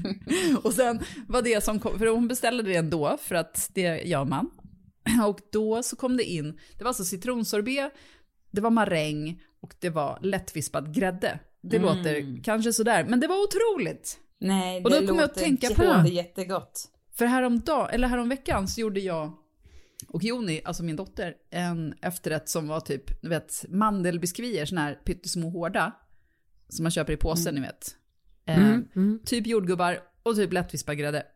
och sen var det som kom, för hon beställde det ändå, för att det gör man. Och då så kom det in, det var alltså citronsorbet, det var maräng och det var lättvispad grädde. Det Mm. låter kanske sådär, men det var otroligt. Nej, Och det då kommer jag att låter tänka på- det låter jättegott. För häromdag, eller häromveckan så gjorde jag och Joni, alltså min dotter, en efterrätt som var typ, du vet, mandelbiskvier, såna här pyttesmå hårda, som man köper i påsen, ni vet. Eh, Mm, mm. Typ jordgubbar och typ lättvispad grädde.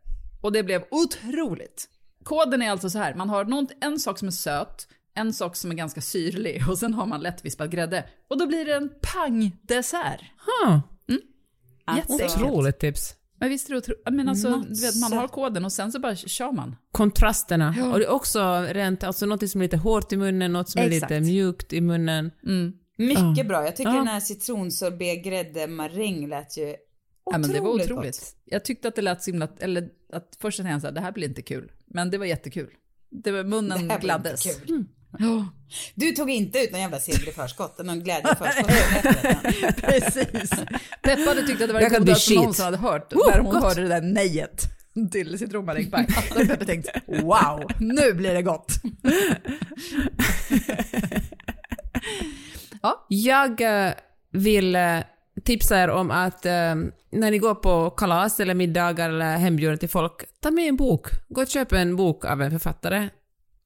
Och det blev otroligt. Koden är alltså så här, man har någon, en sak som är söt, en sak som är ganska syrlig och sen har man lättvispad grädde. Och då blir det en pangdessert. Huh. Alltså, Jätteäckligt. Otroligt tips. Men visst är det otroligt? Men alltså, du vet, man har koden och sen så bara kör man. Kontrasterna. Ja. Och det är också rent, alltså något som är lite hårt i munnen, något som är Exakt. lite mjukt i munnen. Mm. Mycket Ja. bra. Jag tycker Ja. den här citronsorbet grädde maräng lät ju otroligt Ja, men det var otroligt. gott. Jag tyckte att det lät så himla, eller att först tänkte jag så här, det här blir inte kul. Men det var jättekul. Det var, Det munnen blir gladdes. inte Ja, Du tog inte ut någon jävla seger i förskott, någon glädje i förskott. precis. Peppa hade tyckt att det var det godaste shit. någonsin hade hört Oh, när hon gott. hörde det där nejet till citronmarängpaj. Då hade Peppa tänkt, wow, nu blir det gott. Jag eh, vill eh, tipsa er om att eh, när ni går på kalas eller middagar eller hembjudna till folk, ta med en bok. Gå och köp en bok av en författare.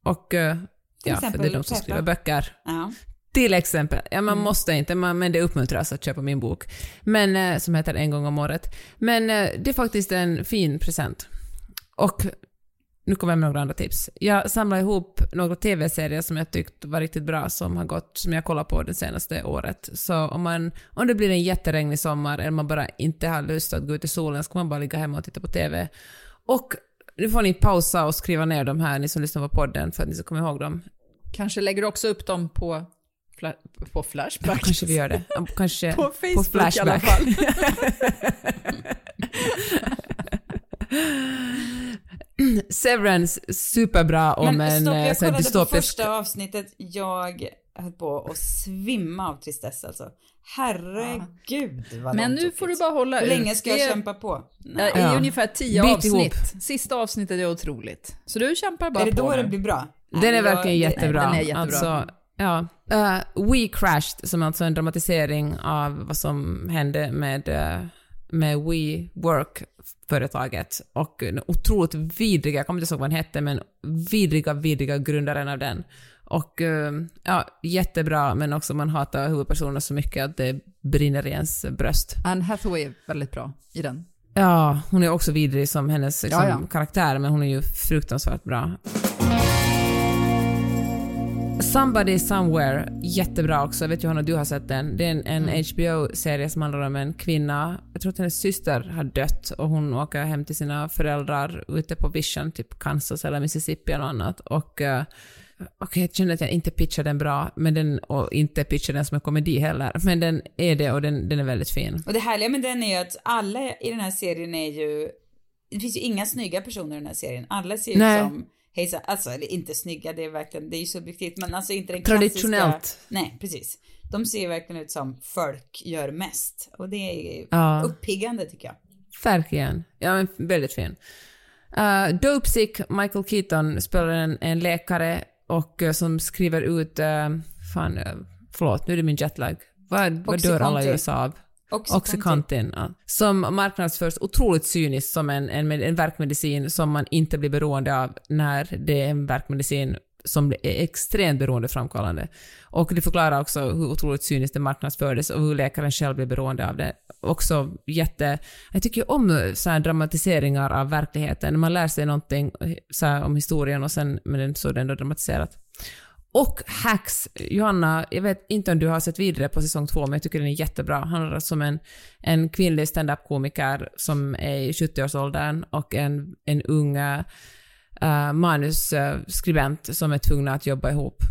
Och eh, ja, för det är de som Peppa. skriver böcker. Ja. Till exempel. Ja, man måste inte, man, men det uppmuntras att köpa min bok. Men, eh, som heter En gång om året. Men eh, det är faktiskt en fin present. Och nu kommer jag med några andra tips. Jag samlade ihop några tv-serier som jag tyckte var riktigt bra, som har gått, som jag kollat på det senaste året. Så om, man, om det blir en jätteregnig sommar eller man bara inte har lust att gå ut i solen, så kan man bara ligga hemma och titta på TV. Och nu får ni pausa och skriva ner de här, ni som lyssnar på podden, för att ni ska komma ihåg dem. Kanske lägger du också upp dem på, fla, på Ja, Flashback. kanske vi gör det. Ja, Kanske På Facebook på i alla Flashback. fall. Severance, superbra om Men en stopp, eh, jag sån här kollade på dystopisk... första avsnittet. Jag höll på att svimma av tristess alltså. Herregud vad Men nu får du bara hålla Hur ut. länge ska jag Det- kämpa på? Det Nej. är Ja. ungefär tio Bit avsnitt. ihop. Sista avsnittet är otroligt. Så du kämpar bara Är det på då nu. det blir bra? Den är verkligen jättebra. den är jättebra. Alltså, ja. Uh, We Crashed, som är alltså en dramatisering av vad som hände med, uh, med WeWork-företaget. Och otroligt vidriga, jag kommer inte ihåg vad den hette, men vidriga, vidriga grundaren av den. Och eh, ja, jättebra, men också man hatar huvudpersonen så mycket att det brinner i ens bröst. Anne Hathaway är väldigt bra i den. Ja, hon är också vidrig som hennes liksom, Ja, ja. karaktär, men hon är ju fruktansvärt bra. Somebody Somewhere, jättebra också. Jag vet Johanna, du har sett den. Det är en, en Mm. HBO-serie som handlar om en kvinna, jag tror att hennes syster har dött och hon åker hem till sina föräldrar ute på vischan, typ Kansas eller Mississippi eller något annat. Och uh, Okej, jag känner att jag inte pitchar den bra, men den, och inte pitchar den som en komedi heller, men den är det och den, den är väldigt fin. Och det härliga med den är ju att alla i den här serien är ju, det finns ju inga snygga personer i den här serien. Alla ser ut Nej. som, hejsa, alltså eller inte snygga, det är verkligen, det är ju subjektivt, men alltså inte den Traditionellt. klassiska. Nej, precis. De ser verkligen ut som folk gör mest. Och det är Ja. uppiggande tycker jag. Verkligen. Ja, men väldigt fin. Uh, Dopesick, Michael Keaton spelar en, en läkare och uh, som skriver ut, uh, fan, uh, förlåt, nu är det min jetlag. Vad, vad dör alla i USA av? Oxycontin. Ja. Som marknadsförs otroligt cyniskt som en, en, en verkmedicin som man inte blir beroende av när det är en verkmedicin som är extremt beroendeframkallande. Och det förklarar också hur otroligt cyniskt det marknadsfördes och hur läkaren själv blev beroende av det. Också jätte... Jag tycker om så här dramatiseringar av verkligheten. Man lär sig någonting så här, om historien och sen men så är det ändå dramatiserat. Och Hacks, Johanna, jag vet inte om du har sett vidare på säsong två, men jag tycker den är jättebra. Han handlar som en, en kvinnlig stand-up-komiker som är i 70-årsåldern och en, en ung uh, manusskribent som är tvungna att jobba ihop.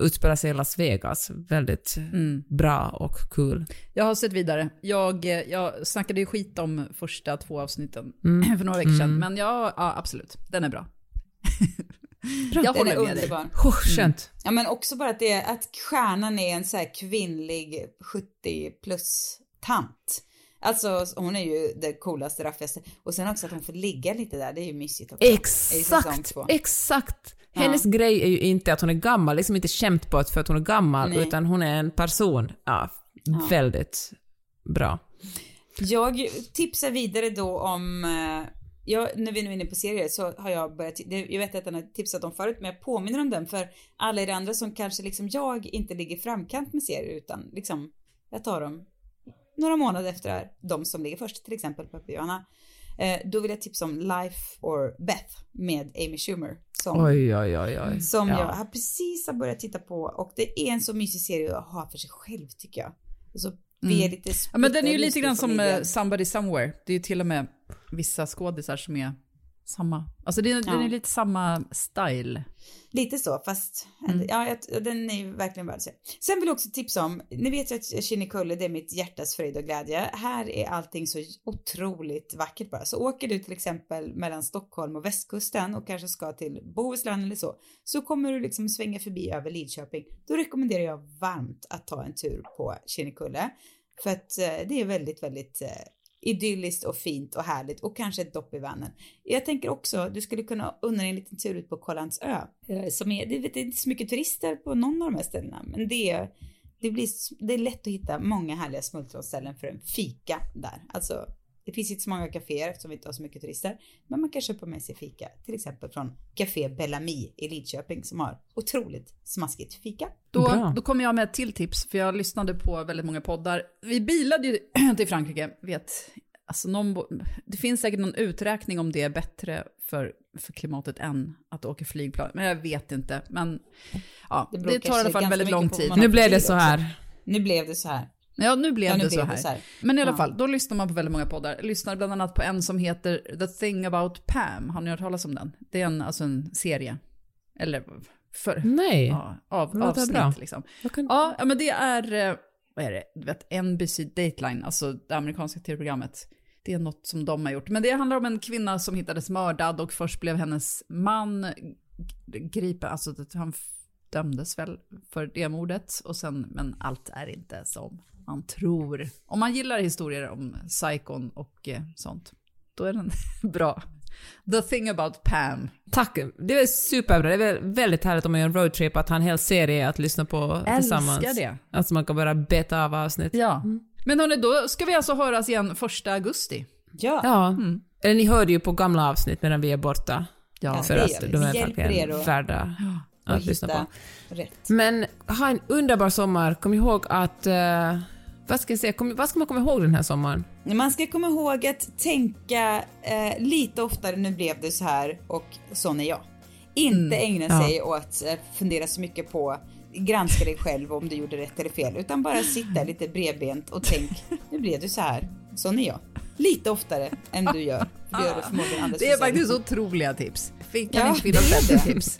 Utspelar sig i Las Vegas. Väldigt mm. bra och kul. Jag har sett vidare. Jag, jag snackade ju skit om första två avsnitten mm. för några veckor sedan, mm. men ja, ja, absolut, den är bra. Bra. Jag håller med underbar. dig. Oh, skönt. Ja men också bara att, det, att stjärnan är en så här kvinnlig 70 plus tant. Alltså hon är ju det coolaste, raffigaste. Och sen också att hon får ligga lite där, det är ju mysigt också. Exakt, exakt. Hennes ja. grej är ju inte att hon är gammal, liksom inte skämtbart för att hon är gammal, Nej. utan hon är en person. Ja, ja, väldigt bra. Jag tipsar vidare då om eh, jag, när vi nu är inne på serier så har jag börjat, jag vet att den har tipsat om förut, men jag påminner om den för alla er andra som kanske liksom jag inte ligger framkant med serier utan liksom jag tar dem några månader efter de som ligger först, till exempel Johanna. Eh, då vill jag tipsa om Life or Beth med Amy Schumer. Som, oj, oj, oj, oj. Som ja. jag har precis har börjat titta på och det är en så mysig serie att ha för sig själv tycker jag. Alltså, mm. lite ja, men den är ju lite grann som uh, Somebody Somewhere. Det är ju till och med vissa skådisar som är samma. Alltså det, ja. den är lite samma style. Lite så, fast mm. ja, den är ju verkligen värd att se. Sen vill jag också tipsa om, ni vet ju att Kinnekulle det är mitt hjärtas fröjd och glädje. Här är allting så otroligt vackert bara. Så åker du till exempel mellan Stockholm och västkusten och kanske ska till Bohuslän eller så, så kommer du liksom svänga förbi över Lidköping. Då rekommenderar jag varmt att ta en tur på Kinnekulle. För att eh, det är väldigt, väldigt eh, idylliskt och fint och härligt och kanske ett dopp i vannen. Jag tänker också, du skulle kunna unna dig en liten tur ut på Kollands ö. Eh, som är, det, är inte så mycket turister på någon av de här ställena, men det, är, det, blir, det är lätt att hitta många härliga smultronställen för en fika där. Alltså, det finns inte så många kaféer eftersom vi inte har så mycket turister. Men man kan köpa med sig fika, till exempel från Café Bellamy i Lidköping som har otroligt smaskigt fika. Då, då kommer jag med ett till tips, för jag lyssnade på väldigt många poddar. Vi bilade ju till Frankrike, vet, alltså någon, det finns säkert någon uträkning om det är bättre för, för klimatet än att åka flygplan. Men jag vet inte. Men ja, det, det tar i alla fall väldigt lång tid. Nu blev det så här. Nu blev det så här. Ja, nu blev, ja, nu det, blev så det, så här. Men i alla ja. fall, då lyssnar man på väldigt många poddar. Lyssnar bland annat på en som heter The Thing About Pam. Har ni hört talas om den? Det är en, alltså en serie. Eller för, Nej, ja, av, avsnitt bra. liksom. Kan... Ja, ja, men det är, eh, vad är det, du vet NBC Dateline, alltså det amerikanska tv-programmet. Det är något som de har gjort. Men det handlar om en kvinna som hittades mördad och först blev hennes man gripen, alltså han dömdes väl för det mordet och sen, men allt är inte som man tror. Om man gillar historier om psykon och eh, sånt, då är den bra. The thing about Pam. Tack, det är superbra. Det är väldigt härligt om man gör en roadtrip att ha en hel serie att lyssna på Älskar tillsammans. Älskar det. Alltså man kan bara beta av avsnitt. Ja. Mm. Men hörni, då ska vi alltså höras igen första augusti. Ja. ja. Mm. Eller ni hörde ju på gamla avsnitt medan vi är borta. Ja, för att de är verkligen värda att lyssna på. Rätt. Men ha en underbar sommar. Kom ihåg att uh, vad ska, jag säga, kom, vad ska man komma ihåg den här sommaren? Man ska komma ihåg att tänka eh, lite oftare, nu blev det så här och sån är jag. Inte mm, ägna ja. sig åt eh, fundera så mycket på granska dig själv om du gjorde rätt eller fel, utan bara sitta lite bredbent och tänk, nu blev det så här, sån är jag. Lite oftare än du gör. Du gör det förmodligen Det är faktiskt otroliga tips. Kan ja, inte finnas bättre tips.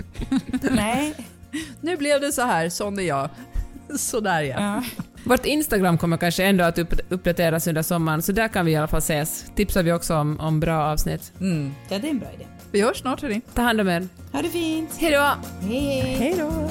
Nej. Nu blev det så här, sån är jag. Sådär ja. ja. Vårt Instagram kommer kanske ändå att upp, uppdateras under sommaren, så där kan vi i alla fall ses. Tipsar vi också om, om bra avsnitt. Mm. Ja, det är en bra idé. Vi hörs snart hörni. Ta hand om er. Ha det fint. Hej då. Hej. Hej då.